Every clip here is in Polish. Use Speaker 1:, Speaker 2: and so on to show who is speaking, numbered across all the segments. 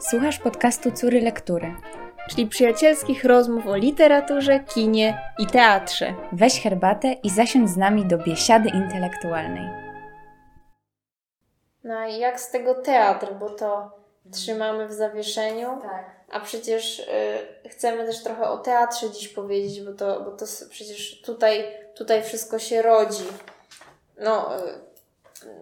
Speaker 1: Słuchasz podcastu Córy Lektury,
Speaker 2: czyli przyjacielskich rozmów o literaturze, kinie i teatrze.
Speaker 1: Weź herbatę i zasiądź z nami do biesiady intelektualnej.
Speaker 2: No i jak z tego teatr, bo to trzymamy w zawieszeniu.
Speaker 1: Tak.
Speaker 2: A przecież y, chcemy też trochę o teatrze dziś powiedzieć, bo to, bo to przecież tutaj, tutaj wszystko się rodzi. No, y,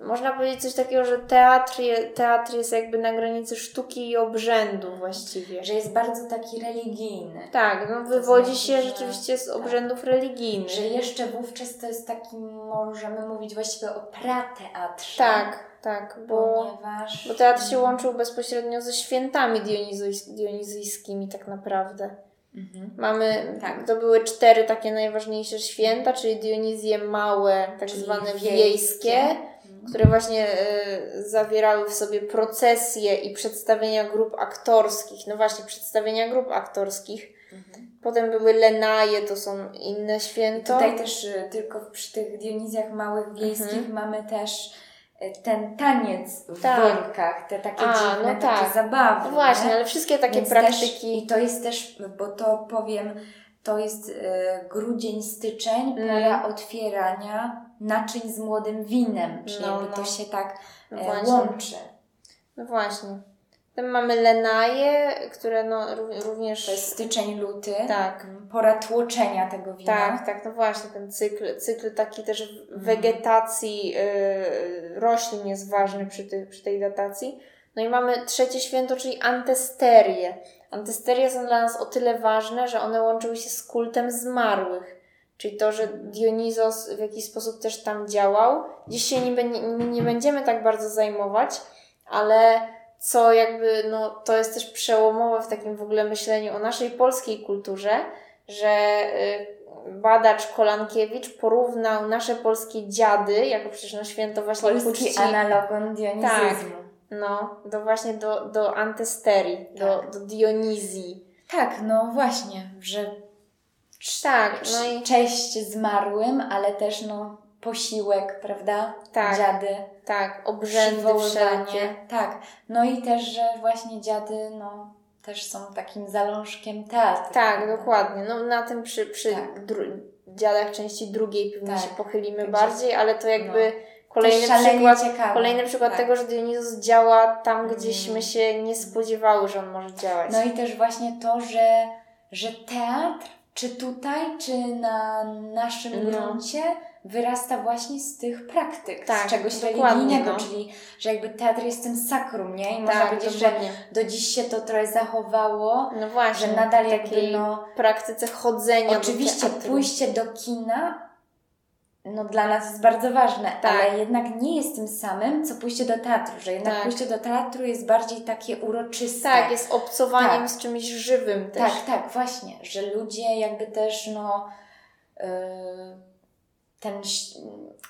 Speaker 2: można powiedzieć coś takiego, że teatr, je, teatr jest jakby na granicy sztuki i obrzędu właściwie.
Speaker 1: Że jest bardzo taki religijny.
Speaker 2: Tak, no wywodzi się rzeczywiście z tak. obrzędów tak. religijnych.
Speaker 1: Że jeszcze wówczas to jest taki, możemy mówić właściwie o prateatrze.
Speaker 2: Tak, tak, bo, Ponieważ... bo teatr się łączył bezpośrednio ze świętami dionizyjskimi tak naprawdę. Mhm. Mamy, tak. to były cztery takie najważniejsze święta, czyli Dionizje małe, tak czyli zwane wiejskie, wiejskie które właśnie y, zawierały w sobie procesje i przedstawienia grup aktorskich. No właśnie, przedstawienia grup aktorskich. Mhm. Potem były Lenaje, to są inne święto.
Speaker 1: Tutaj też y, tylko przy tych Dionizjach małych wiejskich mhm. mamy też ten taniec w tak. workach, te takie A, dziwne, no takie tak. zabawy.
Speaker 2: No właśnie, nie? ale wszystkie takie Więc praktyki.
Speaker 1: Też, I to jest też, bo to powiem, to jest y, grudzień, styczeń, mm. pora otwierania naczyń z młodym winem, czyli no, no. to się tak e, łączy.
Speaker 2: No właśnie. Potem mamy lenaje, które no również...
Speaker 1: To jest styczeń, luty.
Speaker 2: Tak.
Speaker 1: Mm, pora tłoczenia tego wina.
Speaker 2: Tak, tak, no właśnie, ten cykl, cykl taki też mhm. wegetacji y, roślin jest ważny przy, ty, przy tej datacji. No i mamy trzecie święto, czyli antesterie. Antesterie są dla nas o tyle ważne, że one łączyły się z kultem zmarłych. Czyli to, że Dionizos w jakiś sposób też tam działał. Dziś się nie, nie, nie będziemy tak bardzo zajmować, ale co jakby, no to jest też przełomowe w takim w ogóle myśleniu o naszej polskiej kulturze, że y, badacz Kolankiewicz porównał nasze polskie dziady, jako przecież no święto właśnie
Speaker 1: Polski analogon dionizyzmu.
Speaker 2: Tak, no, do właśnie do, do antesterii, tak. do, do Dionizji.
Speaker 1: Tak, no właśnie, że tak, no i... cześć zmarłym, ale też no posiłek, prawda?
Speaker 2: Tak.
Speaker 1: Dziady.
Speaker 2: Tak, obrzędy wszelkie.
Speaker 1: Tak. No i też, że właśnie dziady, no też są takim zalążkiem teatru.
Speaker 2: Tak, prawda? dokładnie. No na tym przy, przy tak. dru- dziadach części drugiej pewnie tak. się pochylimy tak, bardziej, ale to jakby no. Kolejny przykład, ciekawe. kolejny przykład tak. tego, że Dionizus działa tam, gdzieśmy mm. się nie spodziewały, że on może działać.
Speaker 1: No i też właśnie to, że, że teatr, czy tutaj, czy na naszym no. gruncie, wyrasta właśnie z tych praktyk, tak, z czegoś religijnego, no. czyli że jakby teatr jest tym sakrum, nie? I można tak, powiedzieć, dokładnie. że do dziś się to trochę zachowało,
Speaker 2: no właśnie,
Speaker 1: że nadal jakby no...
Speaker 2: praktyce chodzenia
Speaker 1: Oczywiście do pójście do kina no dla nas jest bardzo ważne, tak. ale jednak nie jest tym samym, co pójście do teatru, że jednak tak. pójście do teatru jest bardziej takie uroczyste.
Speaker 2: Tak, jest obcowaniem tak. z czymś żywym też.
Speaker 1: Tak, tak, właśnie, że ludzie jakby też no... Yy, ten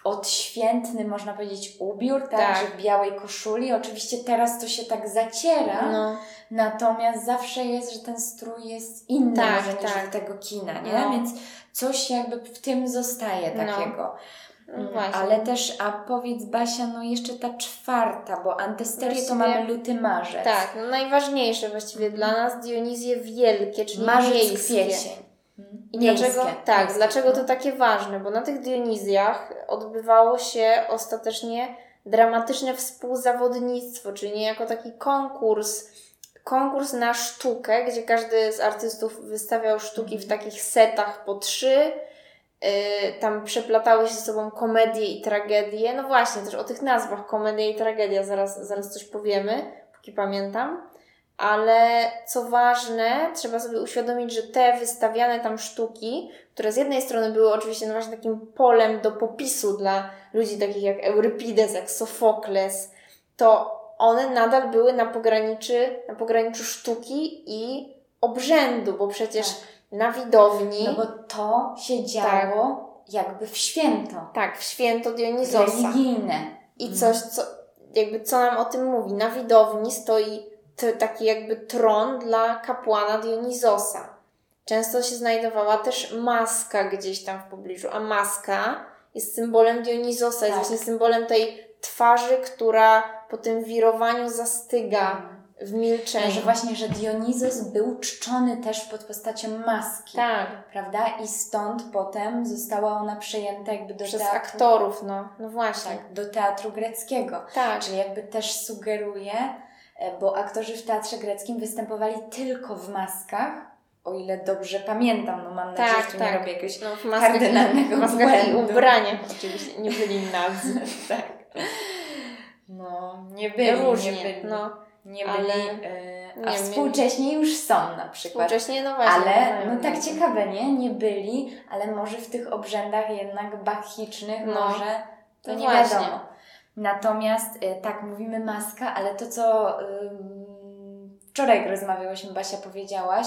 Speaker 1: odświętny, można powiedzieć, ubiór, tak, tak. że w białej koszuli. Oczywiście teraz to się tak zaciera, no. natomiast zawsze jest, że ten strój jest inny tak, może niż tak. tego kina, nie? No. Więc coś jakby w tym zostaje no. takiego. No. Mm, ale też, a powiedz Basia, no jeszcze ta czwarta, bo antesterię to mamy luty, marzec.
Speaker 2: Tak, no najważniejsze właściwie dla nas Dionizje wielkie, czyli marzec, miejskie. kwiecień. I dlaczego, tak, dlaczego to takie ważne? Bo na tych Dionizjach odbywało się ostatecznie dramatyczne współzawodnictwo, czyli niejako taki konkurs, konkurs na sztukę, gdzie każdy z artystów wystawiał sztuki w mhm. takich setach po trzy. Yy, tam przeplatały się ze sobą komedie i tragedie. No właśnie, też o tych nazwach komedia i tragedia zaraz, zaraz coś powiemy, póki pamiętam ale co ważne, trzeba sobie uświadomić, że te wystawiane tam sztuki, które z jednej strony były oczywiście no właśnie takim polem do popisu dla ludzi takich jak Eurypides, jak Sofokles, to one nadal były na pograniczy, na pograniczu sztuki i obrzędu, bo przecież tak. na widowni.
Speaker 1: No bo to się działo tak, jakby w święto.
Speaker 2: Tak, w święto Dionizosa.
Speaker 1: Religijne.
Speaker 2: I coś, co, jakby co nam o tym mówi. Na widowni stoi taki jakby tron dla kapłana Dionizosa. Często się znajdowała też maska gdzieś tam w pobliżu, a maska jest symbolem Dionizosa, tak. jest właśnie symbolem tej twarzy, która po tym wirowaniu zastyga. w milczeniu.
Speaker 1: Że właśnie, że Dionizos był czczony też pod postacią maski.
Speaker 2: Tak.
Speaker 1: Prawda? I stąd potem została ona przejęta jakby do
Speaker 2: Przez
Speaker 1: teatru.
Speaker 2: aktorów, no. No właśnie.
Speaker 1: Tak, do teatru greckiego.
Speaker 2: Tak.
Speaker 1: Czyli jakby też sugeruje, bo aktorzy w teatrze greckim występowali tylko w maskach, o ile dobrze pamiętam, no mam nadzieję,
Speaker 2: tak,
Speaker 1: że tu
Speaker 2: tak.
Speaker 1: nie robię jakiegoś
Speaker 2: no,
Speaker 1: w kardynalnego
Speaker 2: w maskach i ubraniach oczywiście nie byli nadzy.
Speaker 1: tak. No, nie byli,
Speaker 2: Różnie,
Speaker 1: nie byli.
Speaker 2: No,
Speaker 1: nie byli,
Speaker 2: ale,
Speaker 1: e, a
Speaker 2: nie,
Speaker 1: współcześnie już są na przykład.
Speaker 2: Współcześnie, no właśnie.
Speaker 1: Ale, no tak ciekawe, nie? Nie byli, ale może w tych obrzędach jednak bachicznych,
Speaker 2: No.
Speaker 1: może, to
Speaker 2: No
Speaker 1: nie
Speaker 2: właśnie.
Speaker 1: wiadomo. Natomiast, y, tak, mówimy maska, ale to, co wczoraj jak rozmawiałyśmy, Basia, powiedziałaś,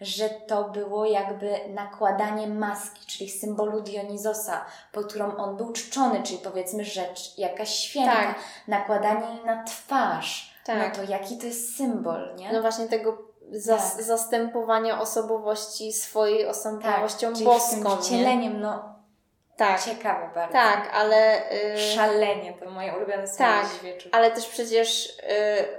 Speaker 1: że to było jakby nakładanie maski, czyli symbolu Dionizosa, pod którą on był czczony, czyli powiedzmy rzecz jakaś święta.
Speaker 2: Tak.
Speaker 1: Nakładanie jej na twarz.
Speaker 2: Tak.
Speaker 1: No to jaki to jest symbol, nie?
Speaker 2: No właśnie tego zas-
Speaker 1: Tak.
Speaker 2: zastępowania osobowości swojej osobowością
Speaker 1: czyli
Speaker 2: boską. nie?
Speaker 1: wcieleniem, no
Speaker 2: Tak,
Speaker 1: ciekawe bardzo.
Speaker 2: tak, ale... y,
Speaker 1: Szalenie, to moje ulubione słowo
Speaker 2: Tak,
Speaker 1: wieczór.
Speaker 2: ale też przecież y,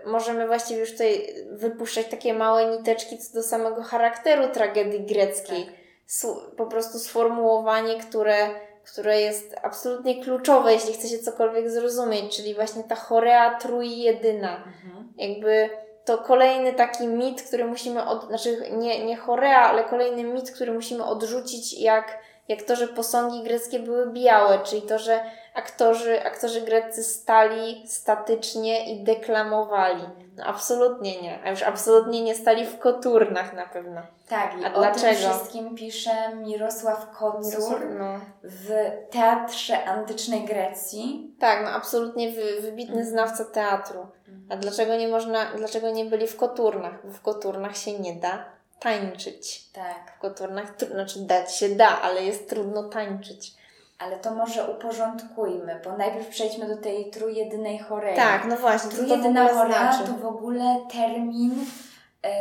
Speaker 2: możemy właściwie już tutaj wypuszczać takie małe niteczki co do samego charakteru tragedii greckiej.
Speaker 1: Tak.
Speaker 2: Su- po prostu sformułowanie, które, które jest absolutnie kluczowe, jeśli chce się cokolwiek zrozumieć, czyli właśnie ta chorea trójjedyna.
Speaker 1: Mhm.
Speaker 2: Jakby to kolejny taki mit, który musimy, od, znaczy nie, nie chorea, ale kolejny mit, który musimy odrzucić, jak, jak to, że posągi greckie były białe, czyli to, że aktorzy, aktorzy greccy stali statycznie i deklamowali. No absolutnie nie, a już absolutnie nie stali w koturnach na pewno.
Speaker 1: Tak, i
Speaker 2: A
Speaker 1: o
Speaker 2: dlaczego?
Speaker 1: tym wszystkim pisze Mirosław Kocur
Speaker 2: No.
Speaker 1: w Teatrze Antycznej Grecji.
Speaker 2: Tak, no absolutnie wy, wybitny znawca teatru. A dlaczego nie można, dlaczego nie byli w koturnach? Bo w koturnach się nie da tańczyć.
Speaker 1: Tak,
Speaker 2: W koturnach, znaczy dać się da, ale jest trudno tańczyć.
Speaker 1: ale to może uporządkujmy, bo najpierw przejdźmy do tej trójjedynej chorei.
Speaker 2: Tak, no właśnie, co to
Speaker 1: chorea
Speaker 2: znaczy?
Speaker 1: to w ogóle termin e,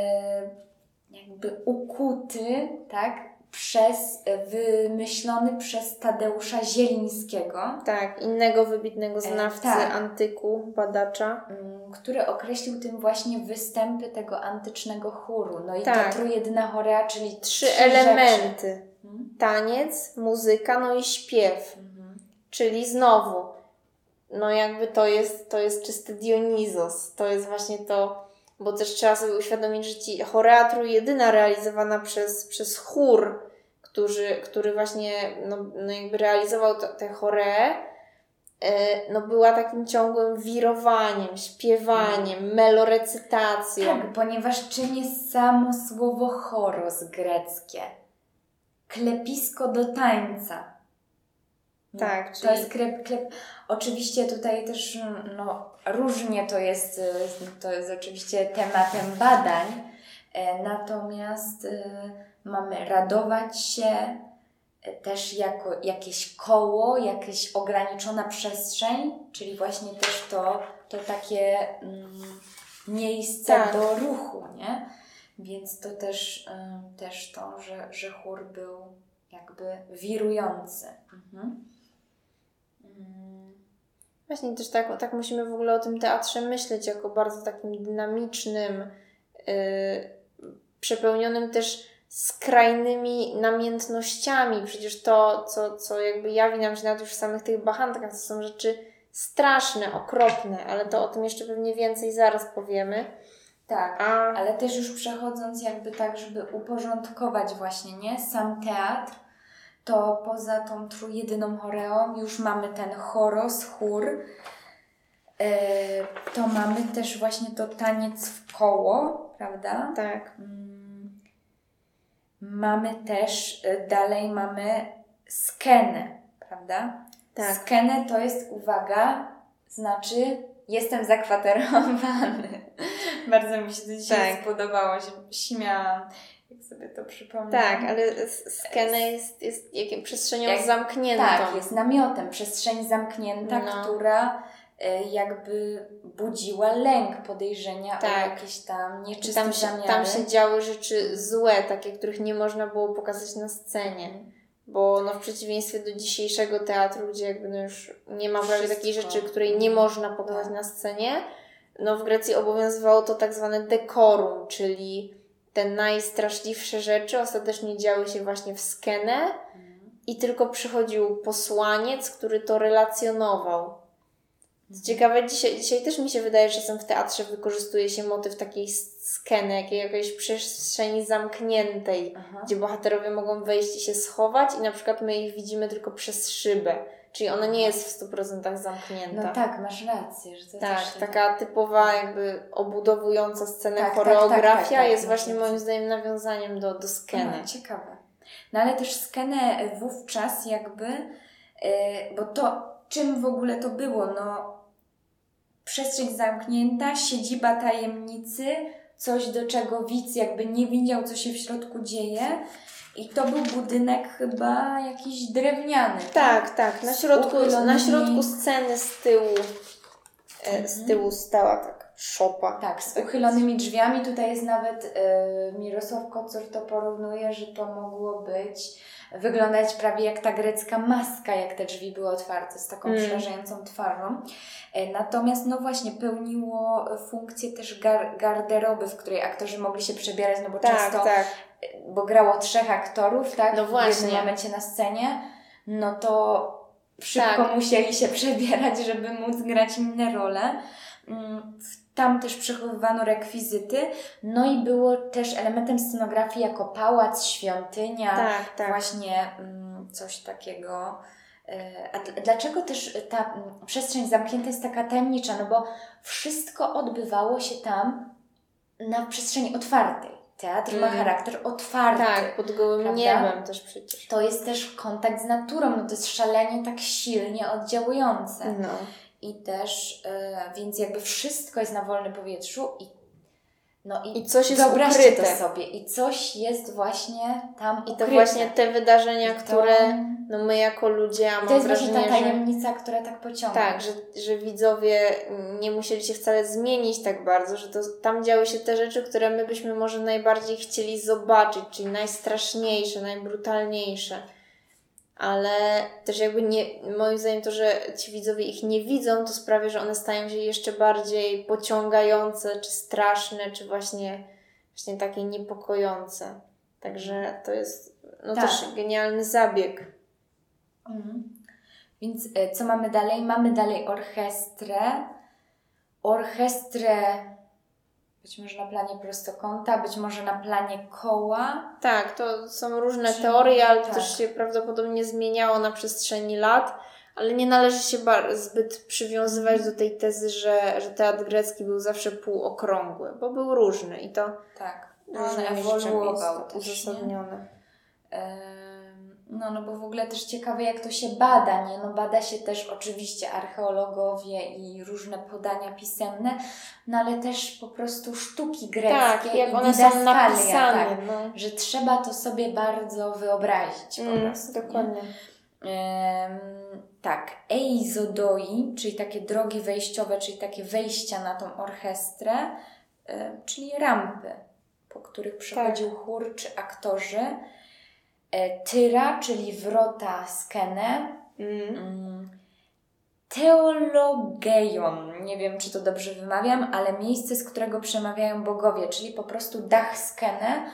Speaker 1: jakby ukuty, tak, przez, e, wymyślony przez Tadeusza Zielińskiego.
Speaker 2: Tak, innego wybitnego znawcy
Speaker 1: tak.
Speaker 2: antyku, badacza.
Speaker 1: Mm, który określił tym właśnie występy tego antycznego chóru. No i
Speaker 2: Tak.
Speaker 1: ta trójjedyna chorea, czyli
Speaker 2: Trzy
Speaker 1: trzy
Speaker 2: elementy.
Speaker 1: Rzeczy. Mhm.
Speaker 2: Taniec, muzyka, no i śpiew.
Speaker 1: Mhm.
Speaker 2: Czyli znowu, no jakby to jest, to jest czysty Dionizos. To jest właśnie to, bo też trzeba sobie uświadomić, że ci choreatru jedyna realizowana przez, przez chór, który, który właśnie no, no jakby realizował to, tę choreę, e, no była takim ciągłym wirowaniem, śpiewaniem, melorecytacją.
Speaker 1: Tak, ponieważ jest samo słowo choros greckie? Klepisko do tańca.
Speaker 2: Tak,
Speaker 1: To
Speaker 2: czyli-
Speaker 1: jest klep, klep. Oczywiście tutaj też no, różnie to jest, to jest oczywiście tematem badań, e, natomiast y, mamy radować się e, też jako jakieś koło, jakaś ograniczona przestrzeń, czyli właśnie też to, to takie mm, miejsce
Speaker 2: Tak.
Speaker 1: do ruchu, nie? Więc to też, też to, że, że chór był jakby wirujący. Mhm. Mm.
Speaker 2: Właśnie też tak, tak musimy w ogóle o tym teatrze myśleć jako bardzo takim dynamicznym, yy, przepełnionym też skrajnymi namiętnościami. Przecież to, co, co jakby jawi nam się nawet już w samych tych bachantkach, to są rzeczy straszne, okropne, ale to o tym jeszcze pewnie więcej zaraz powiemy.
Speaker 1: Tak,
Speaker 2: A
Speaker 1: ale też już przechodząc jakby tak, żeby uporządkować właśnie, nie? Sam teatr, to poza tą trójjedyną choreą już mamy ten choros, chór, e, to mamy też właśnie to taniec w koło, prawda?
Speaker 2: tak,
Speaker 1: Mm, Mamy też, e, dalej mamy skenę, prawda?
Speaker 2: Tak.
Speaker 1: Skenę to jest, uwaga, znaczy jestem zakwaterowany. Bardzo mi się to dzisiaj
Speaker 2: Tak.
Speaker 1: spodobało, się śmiałam, jak sobie to przypomniałam.
Speaker 2: tak, ale skena jest, jest jakim przestrzenią
Speaker 1: Jak-
Speaker 2: zamkniętą.
Speaker 1: Tak, jest namiotem, przestrzeń zamknięta,
Speaker 2: No.
Speaker 1: która e, jakby budziła lęk, podejrzenia
Speaker 2: Tak.
Speaker 1: o jakieś tam
Speaker 2: Czy
Speaker 1: nieczyste
Speaker 2: tam się,
Speaker 1: zamiary.
Speaker 2: tam się działy rzeczy złe, takie, których nie można było pokazać na scenie. Bo no, w przeciwieństwie do dzisiejszego teatru, gdzie jakby no już nie ma prawie takiej rzeczy, której nie można pokazać
Speaker 1: Tak.
Speaker 2: na scenie, no w Grecji obowiązywało to tak zwane dekorum, czyli te najstraszliwsze rzeczy ostatecznie działy się właśnie w skenę i tylko przychodził posłaniec, który to relacjonował. Co ciekawe, dzisiaj, dzisiaj też mi się wydaje, że czasem w teatrze wykorzystuje się motyw takiej skeny, jakiej, jakiejś przestrzeni zamkniętej, Aha. gdzie bohaterowie mogą wejść i się schować i na przykład my ich widzimy tylko przez szybę. Czyli ona nie jest w 100% zamknięta.
Speaker 1: No tak, masz rację. Że to
Speaker 2: tak, taka typowa jakby obudowująca scenę tak, tak choreografia tak, tak, tak, jest właśnie moim zdaniem nawiązaniem do, do skeny.
Speaker 1: No, ciekawe. No ale też skenę wówczas jakby, yy, bo to czym w ogóle to było? No przestrzeń zamknięta, siedziba tajemnicy, coś do czego widz jakby nie widział, co się w środku dzieje. I to był budynek chyba jakiś drewniany.
Speaker 2: Tak, tak. tak. Na, środku, na środku sceny z tyłu, mhm. z tyłu stała tak szopa.
Speaker 1: Tak, z uchylonymi drzwiami. Tutaj jest nawet y, Mirosław Kocur to porównuje, że to mogło być wyglądać prawie jak ta grecka maska, jak te drzwi były otwarte, z taką mm. przerażającą twarzą. E, natomiast, no właśnie, pełniło funkcję też gar garderoby, w której aktorzy mogli się przebierać, no bo tak, często, tak. Bo grało trzech aktorów, tak?
Speaker 2: No właśnie. W
Speaker 1: jednym momencie na scenie, no to szybko tak. musieli się przebierać, żeby móc grać inne role. Mm, tam też przechowywano rekwizyty, no i było też elementem scenografii jako pałac, świątynia, tak, tak. właśnie mm, coś takiego. E, a dlaczego też ta przestrzeń zamknięta jest taka tajemnicza? No bo wszystko odbywało się tam na przestrzeni otwartej. Teatr mm. ma charakter otwarty.
Speaker 2: Tak, pod gołym prawda? niebem też przecież.
Speaker 1: To jest też kontakt z naturą, no to jest szalenie tak silnie oddziałujące. No. I też, yy, więc jakby wszystko jest na wolnym powietrzu i no i, I coś jest wyobraźcie ukryte. to sobie. I coś jest właśnie tam I
Speaker 2: to właśnie te wydarzenia, to... które no my jako ludzie, a mam
Speaker 1: To jest wrażenie, właśnie ta tajemnica, że... która tak pociąga.
Speaker 2: Tak, że, że widzowie nie musieli się wcale zmienić tak bardzo, że to tam działy się te rzeczy, które my byśmy może najbardziej chcieli zobaczyć, czyli najstraszniejsze, najbrutalniejsze ale też jakby nie, moim zdaniem to, że ci widzowie ich nie widzą, to sprawia, że one stają się jeszcze bardziej pociągające, czy straszne, czy właśnie, właśnie takie niepokojące. Także to jest no tak. też genialny zabieg.
Speaker 1: Mhm. Więc e, co mamy dalej? Mamy dalej orchestrę. Orchestrę być może na planie prostokąta, być może na planie koła.
Speaker 2: Tak, to są różne teorie, ale tak. to też się prawdopodobnie zmieniało na przestrzeni lat. Ale nie należy się zbyt przywiązywać do tej tezy, że, że teatr grecki był zawsze półokrągły, bo był różny i to
Speaker 1: tak,
Speaker 2: różne ewoluował uzasadnione.
Speaker 1: No, no bo w ogóle też ciekawe, jak to się bada, nie? No bada się też oczywiście archeologowie i różne podania pisemne, no ale też po prostu sztuki greckie
Speaker 2: tak, jak one są napisane, tak, no.
Speaker 1: że trzeba to sobie bardzo wyobrazić po mm, prostu.
Speaker 2: Dokładnie.
Speaker 1: Tak, eizodoi, czyli takie drogi wejściowe, czyli takie wejścia na tą orchestrę, um, czyli rampy, po których przechodził tak. chór czy aktorzy, E, tyra, czyli wrota Skene. Mm. mm. Teologeion, nie wiem czy to dobrze wymawiam, ale miejsce, z którego przemawiają bogowie, czyli po prostu dach Skene,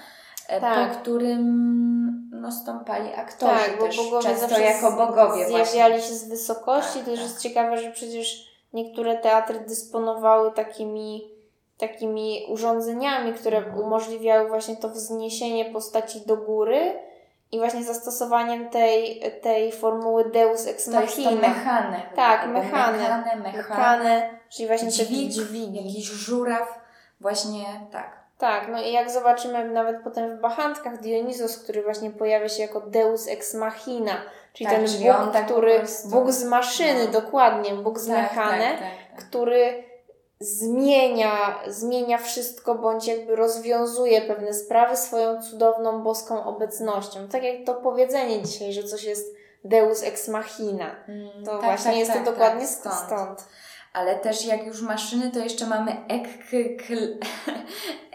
Speaker 1: e, tak. po którym no, stąpali aktorzy tak, też, bo bogowie często jako bogowie
Speaker 2: zjawiali właśnie. się z wysokości. Tak, też tak. jest ciekawe, że przecież niektóre teatry dysponowały takimi takimi urządzeniami, które mhm. umożliwiały właśnie to wzniesienie postaci do góry i właśnie zastosowaniem tej, tej formuły Deus ex machina.
Speaker 1: To mechane.
Speaker 2: Tak, mechane.
Speaker 1: Mechane, mechane.
Speaker 2: Czyli właśnie
Speaker 1: dźwig, te dźwigi. Jakiś żuraw. Właśnie tak.
Speaker 2: Tak, no i jak zobaczymy nawet potem w Bachantkach Dionizos, który właśnie pojawia się jako Deus ex machina, czyli tak, ten Bóg, tak który, Bóg z maszyny, no. dokładnie, Bóg z tak, mechane, tak, tak, tak. który zmienia, zmienia wszystko, bądź jakby rozwiązuje pewne sprawy swoją cudowną boską obecnością. Tak jak to powiedzenie dzisiaj, że coś jest deus ex machina. Mm, to tak, właśnie tak, jest tak, to dokładnie tak, stąd. stąd.
Speaker 1: Ale też jak już maszyny, to jeszcze mamy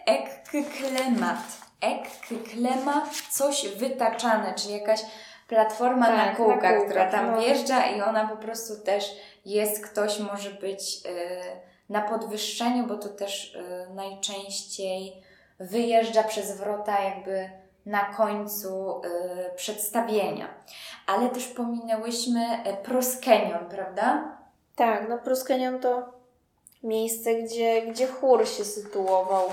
Speaker 1: ekklemat. Ekklemat, coś wytaczane, czyli jakaś platforma tak, na kółkach, na kółkach, która tam no. wjeżdża i ona po prostu też jest, ktoś może być... Yy, na podwyższeniu, bo to też y, najczęściej wyjeżdża przez wrota jakby na końcu y, przedstawienia. Ale też pominęłyśmy y, Proskenion, prawda?
Speaker 2: Tak, no Proskenion to miejsce, gdzie, gdzie chór się sytuował.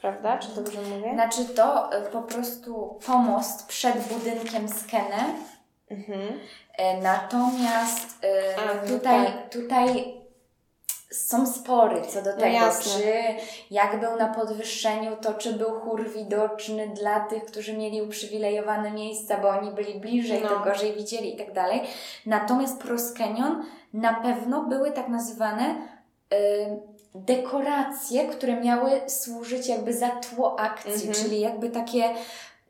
Speaker 2: Prawda? Czy dobrze mówię?
Speaker 1: Znaczy to po prostu pomost przed budynkiem Skene. Mhm. Y, natomiast A, no tutaj, tak. tutaj są spory co do no tego, no czy jak był na podwyższeniu, to czy był chór widoczny dla tych, którzy mieli uprzywilejowane miejsca, bo oni byli bliżej, no. to gorzej widzieli i tak dalej. Natomiast proskenion na pewno były tak nazywane y, dekoracje, które miały służyć jakby za tło akcji, mhm. czyli jakby takie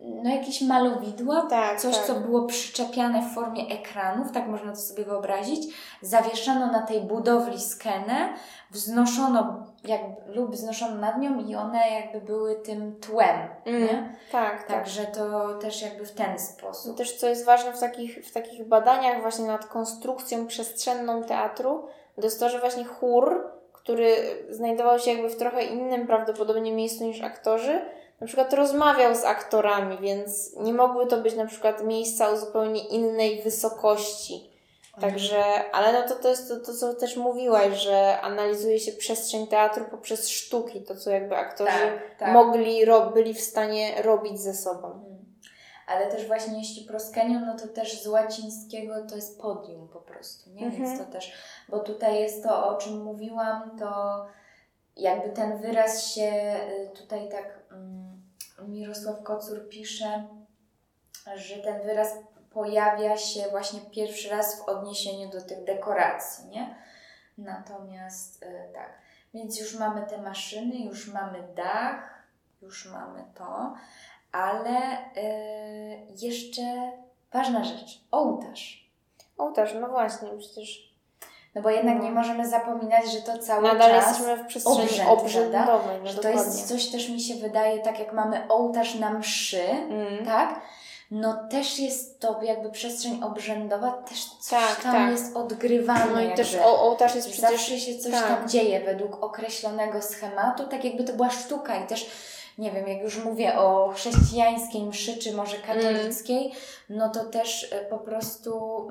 Speaker 1: no jakieś malowidła, tak, coś, tak. co było przyczepiane w formie ekranów, tak można to sobie wyobrazić, zawieszano na tej budowli skenę, wznoszono jakby, lub wznoszono nad nią i one jakby były tym tłem, mm, nie?
Speaker 2: Tak,
Speaker 1: tak. Także tak. to też jakby w ten sposób.
Speaker 2: Też co jest ważne w takich, w takich badaniach właśnie nad konstrukcją przestrzenną teatru, to jest to, że właśnie chór, który znajdował się jakby w trochę innym prawdopodobnie miejscu niż aktorzy, na przykład rozmawiał z aktorami, więc nie mogły to być na przykład miejsca o zupełnie innej wysokości. Także, ale no to, to jest to, to, co też mówiłaś, że analizuje się przestrzeń teatru poprzez sztuki, to co jakby aktorzy tak, tak. mogli, ro, byli w stanie robić ze sobą. Mhm.
Speaker 1: Ale też właśnie jeśli proskenium, no to też z łacińskiego to jest podium po prostu, nie? Mhm. Więc to też, bo tutaj jest to, o czym mówiłam, to jakby ten wyraz się y, tutaj tak mm, Mirosław Kocur pisze, że ten wyraz pojawia się właśnie pierwszy raz w odniesieniu do tych dekoracji, nie? Natomiast y, tak, więc już mamy te maszyny, już mamy dach, już mamy to, ale y, jeszcze ważna rzecz, ołtarz.
Speaker 2: Ołtarz, no właśnie, przecież
Speaker 1: no bo jednak nie możemy zapominać, że to cały Nadal czas
Speaker 2: jesteśmy w przestrzeni obrzędowej.
Speaker 1: No że to jest coś też mi się wydaje, tak jak mamy ołtarz na mszy, mm. tak? No też jest to jakby przestrzeń obrzędowa, też coś tak, tam tak. jest odgrywane. No i
Speaker 2: też ołtarz jest
Speaker 1: przecież... Zawsze się coś tak. tam dzieje według określonego schematu, tak jakby to była sztuka i też nie wiem, jak już mówię o chrześcijańskiej mszy, czy może katolickiej, mm. no to też e, po prostu...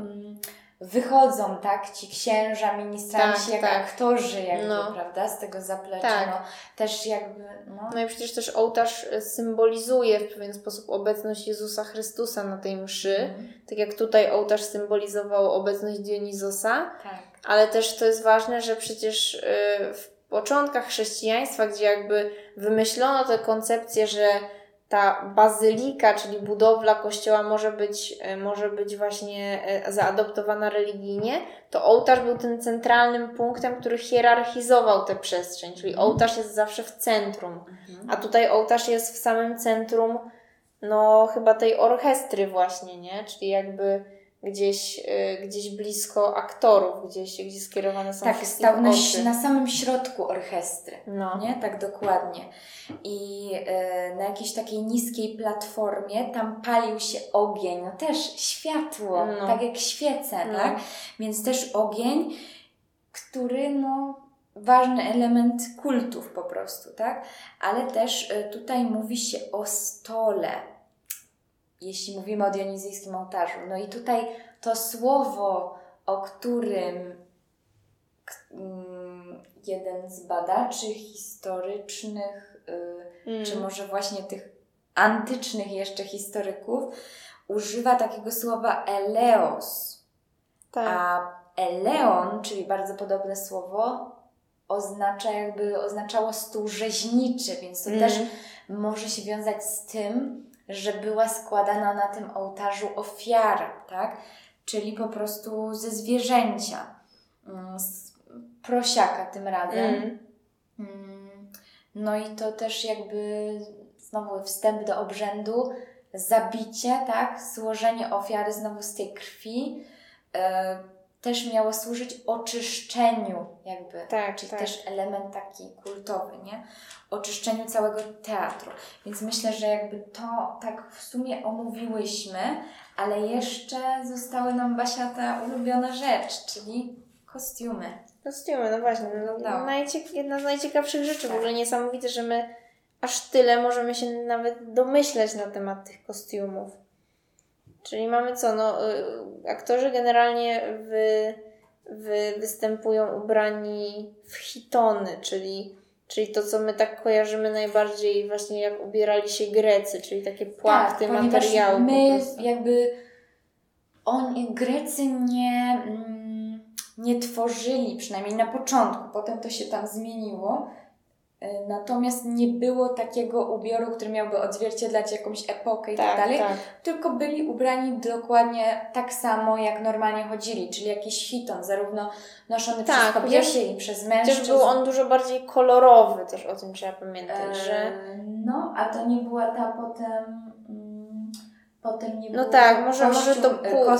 Speaker 1: Wychodzą, tak, ci księża, ministranci, tak, jak tak. aktorzy, jakby, no. prawda, z tego zaplecza, tak. no, też jakby, no.
Speaker 2: No i przecież też ołtarz symbolizuje w pewien sposób obecność Jezusa Chrystusa na tej mszy, mm. tak jak tutaj ołtarz symbolizował obecność Dionizosa, tak. ale też to jest ważne, że przecież y, w początkach chrześcijaństwa, gdzie jakby wymyślono tę koncepcję, że ta bazylika, czyli budowla kościoła może być, e, może być właśnie e, zaadoptowana religijnie, to ołtarz był tym centralnym punktem, który hierarchizował tę przestrzeń, czyli mhm. ołtarz jest zawsze w centrum, mhm. a tutaj ołtarz jest w samym centrum, no chyba tej orchestry właśnie, nie? Czyli jakby gdzieś, y, gdzieś blisko aktorów, gdzieś, gdzie skierowane są
Speaker 1: Tak, stał na, na samym środku orchestry, no. nie? Tak dokładnie. I y, na jakiejś takiej niskiej platformie tam palił się ogień, no też światło, no. tak jak świece, no. tak? Więc też ogień, który no ważny element kultów po prostu, tak? Ale też y, tutaj mówi się o stole, jeśli mówimy o dionizyjskim ołtarzu. No i tutaj to słowo, o którym mm, jeden z badaczy historycznych, y, mm. czy może właśnie tych antycznych jeszcze historyków, używa takiego słowa eleos. Tak. A eleon, czyli bardzo podobne słowo, oznacza jakby, oznaczało stół rzeźniczy, więc to mm. też może się wiązać z tym, że była składana na tym ołtarzu ofiara, tak? Czyli po prostu ze zwierzęcia, mm, z prosiaka tym razem. Mm. mm. No i to też jakby znowu wstęp do obrzędu, zabicie, tak? Złożenie ofiary znowu z tej krwi. Yy, też miało służyć oczyszczeniu, jakby. Tak, czyli tak. też element taki kultowy, nie? Oczyszczeniu całego teatru. Więc myślę, że jakby to tak w sumie omówiłyśmy, ale jeszcze zostały nam Basia ta ulubiona rzecz, czyli kostiumy.
Speaker 2: Kostiumy, no właśnie. No, no. Najciek- jedna z najciekawszych rzeczy. Tak. W ogóle niesamowite, że my aż tyle możemy się nawet domyśleć na temat tych kostiumów. Czyli mamy co? No, y, aktorzy generalnie wy, wy, występują ubrani w hitony, czyli, czyli to, co my tak kojarzymy najbardziej właśnie jak ubierali się Grecy, czyli takie płachty, tak, materiały.
Speaker 1: My jakby oni, Grecy nie, mm, nie tworzyli, przynajmniej na początku, potem to się tam zmieniło, natomiast nie było takiego ubioru, który miałby odzwierciedlać jakąś epokę i tak, tak dalej, tak. tylko byli ubrani dokładnie tak samo, jak normalnie chodzili, czyli jakiś hiton, zarówno noszony tak, przez kobiety i przez mężczyzn.
Speaker 2: Też był on dużo bardziej kolorowy, też o tym trzeba pamiętać, e, że...
Speaker 1: No, a to nie była ta potem Potem nie
Speaker 2: No tak, może, może to pół, ko,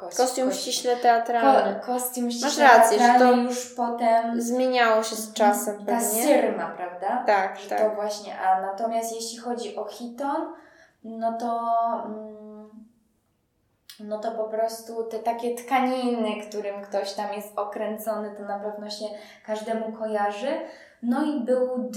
Speaker 2: ko, kostium, ściśle teatralny.
Speaker 1: Ko, kostium ściśle Masz rację, że to już potem
Speaker 2: zmieniało się z czasem
Speaker 1: Ta pewnie. syrma, prawda?
Speaker 2: Tak,
Speaker 1: że
Speaker 2: tak.
Speaker 1: To właśnie, a natomiast jeśli chodzi o hiton, no to mm, no to po prostu te takie tkaniny, którym ktoś tam jest okręcony, to na pewno się każdemu kojarzy. No i były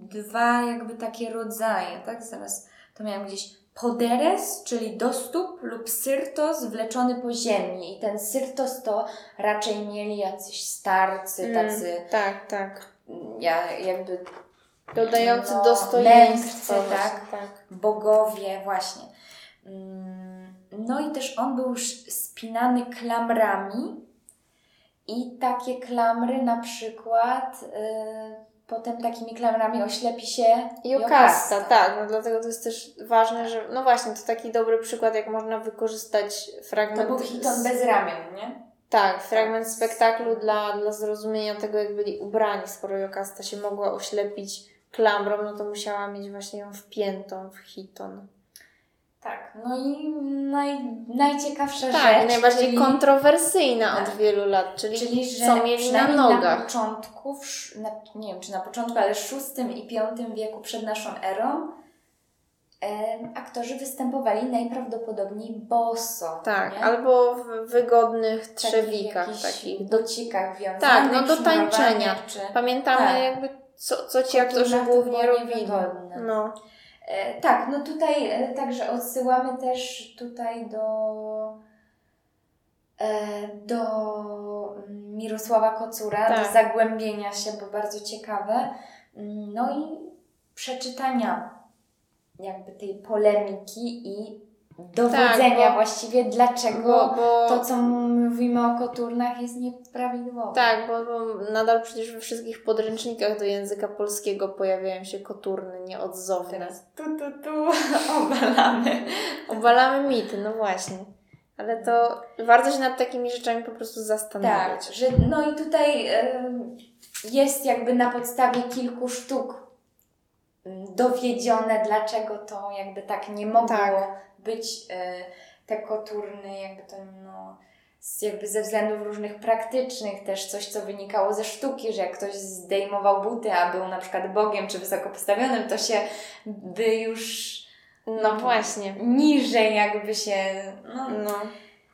Speaker 1: dwa jakby takie rodzaje, tak? Zaraz to miałam gdzieś poderes, czyli dostуп lub syrtos wleczony po ziemi. I ten syrtos to raczej mieli jacyś starcy, mm, tacy...
Speaker 2: Mm, tak, tak.
Speaker 1: Ja, jakby...
Speaker 2: Dodający no, dostojeństwo.
Speaker 1: tak, tak. Bogowie, właśnie. Mm, no i też on był już spinany klamrami i takie klamry na przykład... Yy, potem takimi klamrami oślepi się
Speaker 2: Jokasta. tak. No dlatego to jest też ważne, że no właśnie, to taki dobry przykład, jak można wykorzystać fragment...
Speaker 1: To był hiton bez ramion, nie?
Speaker 2: Tak, fragment tak. spektaklu dla, dla zrozumienia tego, jak byli ubrani. Skoro Jokasta się mogła oślepić klamrą, no to musiała mieć właśnie ją wpiętą w hiton.
Speaker 1: Tak, no i naj, najciekawsza
Speaker 2: tak, rzecz. najbardziej czyli, kontrowersyjna tak, od wielu lat, czyli, czyli że co mieli na nogach.
Speaker 1: Na początku, na, nie wiem czy na początku, ale w VI i V wieku przed naszą erą e, aktorzy występowali najprawdopodobniej boso.
Speaker 2: Tak, nie? albo w wygodnych trzewikach, takich,
Speaker 1: takich docikach wiązanych.
Speaker 2: Tak, no do tańczenia. Czy... Pamiętamy tak. jakby co, co ci aktorzy głównie robili. No.
Speaker 1: E, tak, no tutaj e, także odsyłamy też tutaj do e, do Mirosława Kocura, tak. do zagłębienia się, bo bardzo ciekawe. No i przeczytania jakby tej polemiki i dowodzenia tak, bo, właściwie, dlaczego bo, bo, to, co mówimy o koturnach jest nieprawidłowe.
Speaker 2: Tak, bo, bo nadal przecież we wszystkich podręcznikach do języka polskiego pojawiają się koturny nieodzowne. Teraz
Speaker 1: tu, tu, tu obalamy.
Speaker 2: obalamy mity, no właśnie. Ale to warto się nad takimi rzeczami po prostu zastanawiać.
Speaker 1: Tak, że no i tutaj y, jest jakby na podstawie kilku sztuk dowiedzione, dlaczego to jakby tak nie mogło tak. być e, te koturny, jakby to no, jakby ze względów różnych praktycznych, też coś, co wynikało ze sztuki, że jak ktoś zdejmował buty, a był na przykład Bogiem czy wysoko postawionym, to się by już
Speaker 2: no właśnie.
Speaker 1: niżej jakby się no, no.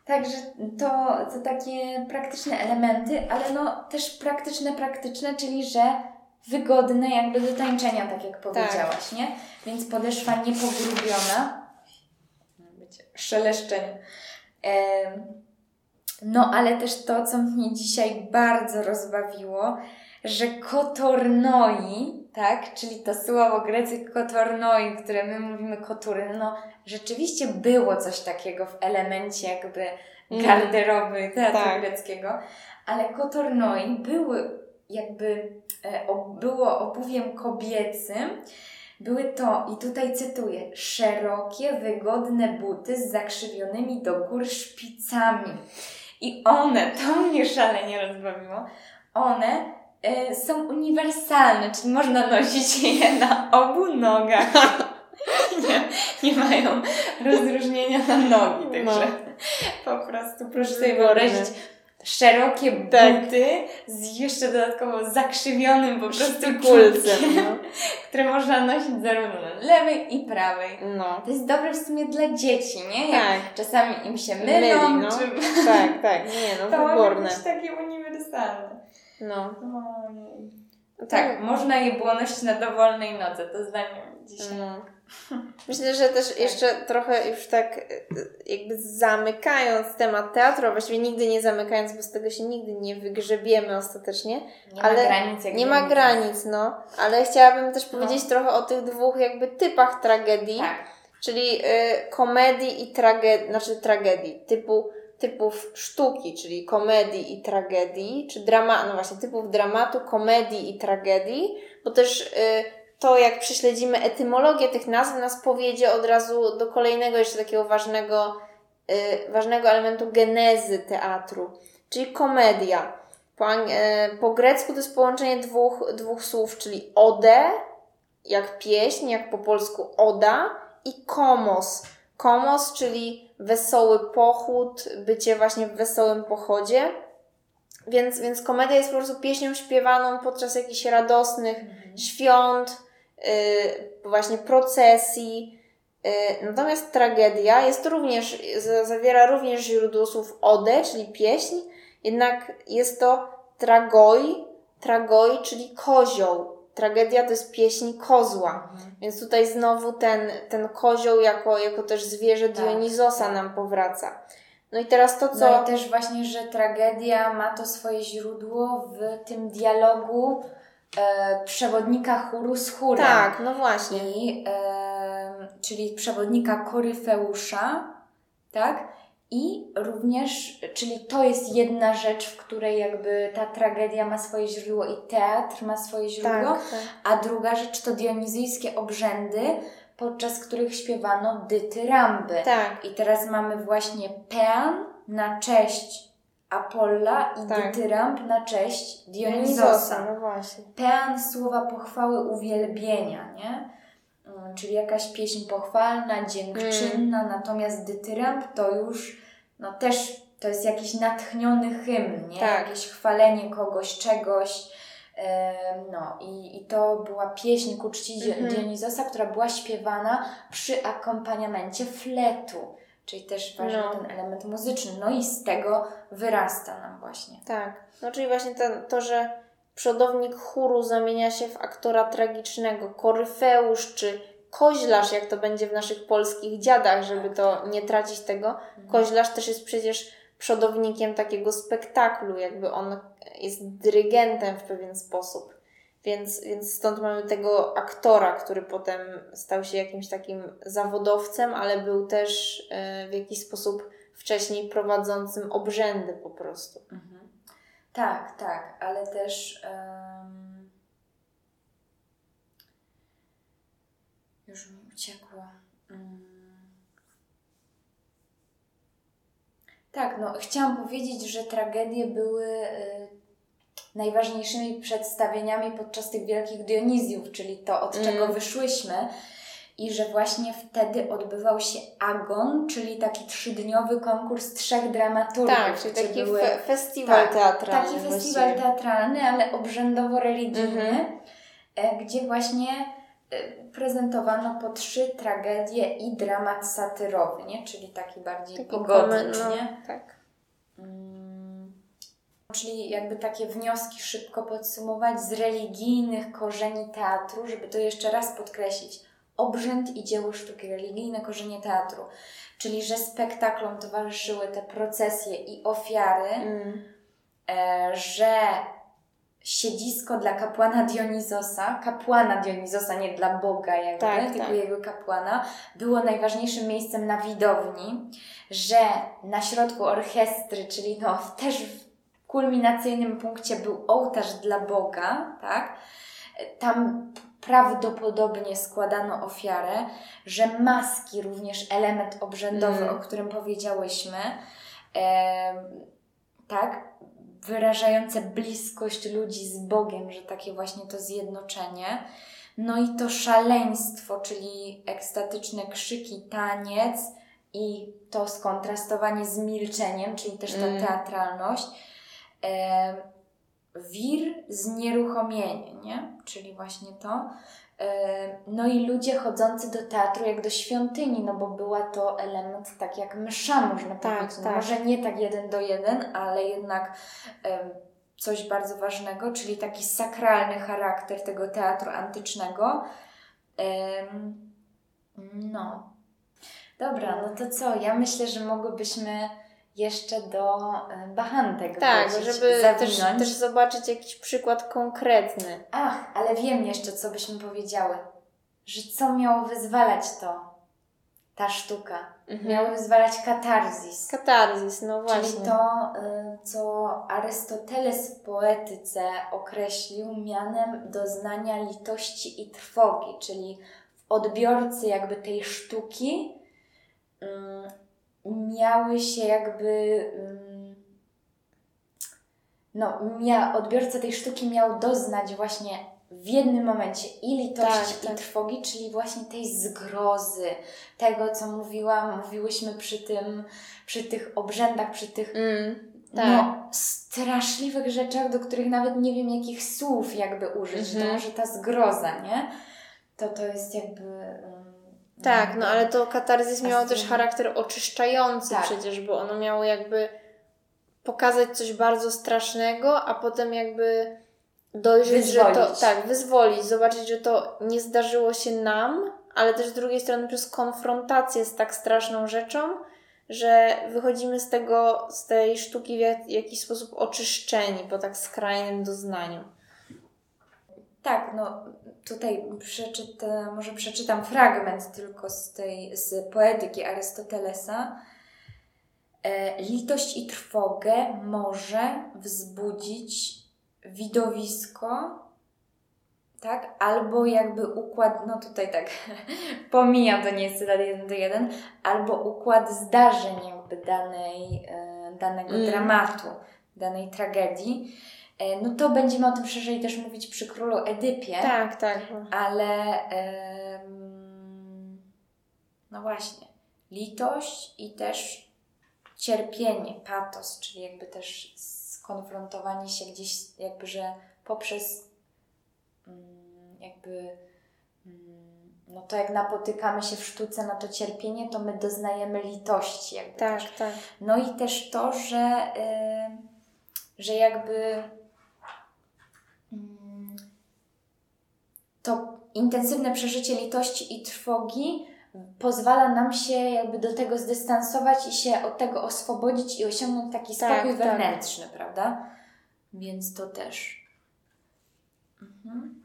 Speaker 1: Także to, to takie praktyczne elementy, ale no też praktyczne, praktyczne, czyli że wygodne jakby do tańczenia, tak jak powiedziałaś, tak. nie? Więc podeszwa niepogrubiona, szeleszczeń. No, ale też to, co mnie dzisiaj bardzo rozbawiło, że kotornoi, tak, czyli to słowo greckie kotornoi, które my mówimy kotury, no rzeczywiście było coś takiego w elemencie jakby mm. garderoby teatru tak. greckiego, ale kotornoi były jakby, było obuwiem kobiecym, były to, i tutaj cytuję, szerokie, wygodne buty z zakrzywionymi do gór szpicami. I one, to mnie szalenie rozbawiło, one y, są uniwersalne, czyli można nosić je na obu nogach. nie, nie mają rozróżnienia na nogi, także no. po prostu proszę sobie wyobrazić szerokie tak. buty z jeszcze dodatkowo zakrzywionym po prostu kulcem, no. które można nosić zarówno na lewej i prawej.
Speaker 2: No.
Speaker 1: To jest dobre w sumie dla dzieci, nie? Jak tak. czasami im się mylą.
Speaker 2: Myli, no. czy... Tak, tak, nie, no to wyborne.
Speaker 1: To takie uniwersalne.
Speaker 2: No.
Speaker 1: no tak, można jej było nosić na dowolnej nodze, to zdanie dzisiaj. No.
Speaker 2: Myślę, że też tak. jeszcze trochę już tak e, jakby zamykając temat teatru, a właściwie nigdy nie zamykając, bo z tego się nigdy nie wygrzebiemy ostatecznie.
Speaker 1: Nie ale ma granic.
Speaker 2: Nie ma granic, no. Ale chciałabym też no. powiedzieć trochę o tych dwóch jakby typach tragedii. Tak. Czyli y, komedii i tragedii, znaczy tragedii, typu typów sztuki, czyli komedii i tragedii, czy drama, no właśnie, typów dramatu, komedii i tragedii, bo też y, to, jak prześledzimy etymologię tych nazw, nas powiedzie od razu do kolejnego jeszcze takiego ważnego, y, ważnego elementu genezy teatru, czyli komedia. Po, y, po grecku to jest połączenie dwóch, dwóch słów, czyli ode, jak pieśń, jak po polsku oda, i komos. Komos, czyli wesoły pochód, bycie właśnie w wesołym pochodzie. Więc, więc komedia jest po prostu pieśnią śpiewaną podczas jakichś radosnych mhm. świąt, yy, właśnie procesji. Yy, natomiast tragedia jest również, zawiera również źródło słów ode, czyli pieśń, jednak jest to tragoi, tragoi, czyli kozioł. Tragedia to jest pieśń kozła. Mhm. Więc tutaj znowu ten, ten kozioł jako, jako też zwierzę tak, Dionizosa nam powraca. No i teraz to, co...
Speaker 1: No i też właśnie, że tragedia ma to swoje źródło w tym dialogu e, przewodnika chóru z chórem.
Speaker 2: Tak, no właśnie.
Speaker 1: I, e, czyli przewodnika Koryfeusza, tak? I również, czyli to jest jedna rzecz, w której jakby ta tragedia ma swoje źródło i teatr ma swoje źródło, tak, tak. a druga rzecz to dionizyjskie obrzędy, podczas których śpiewano dytyramby.
Speaker 2: Tak.
Speaker 1: I teraz mamy właśnie pean na cześć Apolla i tak. dytyramb na cześć Dionizosa.
Speaker 2: No właśnie.
Speaker 1: Pean słowa pochwały uwielbienia, nie? Czyli jakaś pieśń pochwalna, dziękczynna, mm. natomiast dytyramb to już no też to jest jakiś natchniony hymn, nie? Tak. Jakieś chwalenie kogoś, czegoś. No i, i to była pieśń ku czci mhm. Dionizosa, która była śpiewana przy akompaniamencie fletu, czyli też ważny no. ten element muzyczny. No i z tego wyrasta nam właśnie.
Speaker 2: Tak, no czyli właśnie ten, to, że przodownik chóru zamienia się w aktora tragicznego, koryfeusz czy koźlarz, jak to będzie w naszych polskich dziadach, żeby to nie tracić tego. Mhm. Koźlarz też jest przecież przodownikiem takiego spektaklu, jakby on jest dyrygentem w pewien sposób. Więc, więc stąd mamy tego aktora, który potem stał się jakimś takim zawodowcem, ale był też e, w jakiś sposób wcześniej prowadzącym obrzędy po prostu. Mhm.
Speaker 1: Tak, tak, ale też. Um... Już mi uciekło. Um... Tak, no chciałam powiedzieć, że tragedie były y, najważniejszymi przedstawieniami podczas tych wielkich Dionizjów, czyli to, od mm. czego wyszłyśmy. I że właśnie wtedy odbywał się Agon, czyli taki trzydniowy konkurs trzech dramaturgów.
Speaker 2: Tak, czyli taki były, fe festiwal tak, teatralny.
Speaker 1: Taki festiwal teatralny, ale obrzędowo-religijny, mm -hmm. gdzie właśnie prezentowano po trzy tragedie i dramat satyrowy, nie? czyli taki bardziej taki pogodny, no?
Speaker 2: Tak.
Speaker 1: Hmm. Czyli jakby takie wnioski szybko podsumować z religijnych korzeni teatru, żeby to jeszcze raz podkreślić. Obrzęd i dzieło sztuki, religijne korzenie teatru. Czyli, że spektaklom towarzyszyły te procesje i ofiary, mm. e, że siedzisko dla kapłana Dionizosa, kapłana Dionizosa, nie dla Boga jakby, tak, tylko tak. jego kapłana, było najważniejszym miejscem na widowni, że na środku orkiestry, czyli no też w kulminacyjnym punkcie był ołtarz dla Boga, tak? Tam prawdopodobnie składano ofiarę, że maski, również element obrzędowy, mm. o którym powiedziałyśmy, e, tak? Wyrażające bliskość ludzi z Bogiem, że takie właśnie to zjednoczenie. No i to szaleństwo, czyli ekstatyczne krzyki, taniec i to skontrastowanie z milczeniem, czyli też ta mm. teatralność. E, wir, znieruchomienie, nie? Czyli właśnie to. No i ludzie chodzący do teatru jak do świątyni, no bo była to element tak jak msza, można tak, powiedzieć. No tak. Może nie tak jeden do jeden, ale jednak coś bardzo ważnego, czyli taki sakralny charakter tego teatru antycznego. No. Dobra, no to co? Ja myślę, że mogłybyśmy jeszcze do e, bachantek
Speaker 2: Tak, wrócić, żeby też, też zobaczyć jakiś przykład konkretny.
Speaker 1: Ach, ale wiem jeszcze, co byśmy powiedziały. Że co miało wyzwalać to? Ta sztuka. Mhm. Miało wyzwalać katarzis.
Speaker 2: Katarzis, no właśnie.
Speaker 1: Czyli to, e, co Arystoteles w poetyce określił mianem doznania litości i trwogi, czyli w odbiorcy jakby tej sztuki mm, miały się jakby. No, mia, odbiorca tej sztuki miał doznać właśnie w jednym momencie i litości, tak, i tak. trwogi, czyli właśnie tej zgrozy, tego, co mówiłam, mówiłyśmy przy tym, przy tych obrzędach, przy tych mm, tak. no, straszliwych rzeczach, do których nawet nie wiem, jakich słów jakby użyć. Mm -hmm. To mhm. może ta zgroza, nie? To to jest jakby.
Speaker 2: Tak, no ale to katarzys miało też charakter oczyszczający tak. przecież, bo ono miało jakby pokazać coś bardzo strasznego, a potem jakby dojrzeć, wyzwolić. że to tak, wyzwolić, zobaczyć, że to nie zdarzyło się nam, ale też z drugiej strony przez konfrontację z tak straszną rzeczą, że wychodzimy z tego, z tej sztuki w jakiś sposób oczyszczeni po tak skrajnym doznaniu.
Speaker 1: Tak, no tutaj przeczytam, może przeczytam fragment tylko z tej, z poetyki Arystotelesa. E, litość i trwogę może wzbudzić widowisko, tak? Albo jakby układ, no tutaj tak, pomijam, to nie jest cytat jeden do jeden, albo układ zdarzeń jakby danej, e, danego mm. dramatu, danej tragedii. E, no to będziemy o tym szerzej też mówić przy królu Edypie.
Speaker 2: Tak, tak.
Speaker 1: Ale no właśnie, litość i też cierpienie, patos, czyli jakby też skonfrontowanie się gdzieś, jakby, że poprzez mm, jakby mm, no to jak napotykamy się w sztuce na to cierpienie, to my doznajemy litości. Jakby
Speaker 2: tak,
Speaker 1: też.
Speaker 2: tak.
Speaker 1: No i też to, że, że jakby. To intensywne przeżycie litości i trwogi pozwala nam się jakby do tego zdystansować i się od tego oswobodzić i osiągnąć taki tak, spokój tak, wewnętrzny, tak. prawda? Więc to też. Mhm.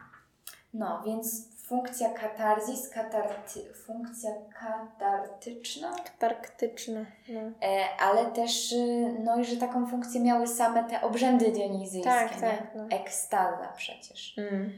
Speaker 1: No, więc funkcja katarzis, katarty, funkcja katartyczna.
Speaker 2: Katarktyczna. No.
Speaker 1: E, ale też, y, no i że taką funkcję miały same te obrzędy dionizyjskie. Tak, nie? tak. No. Ekstaza przecież. Mm.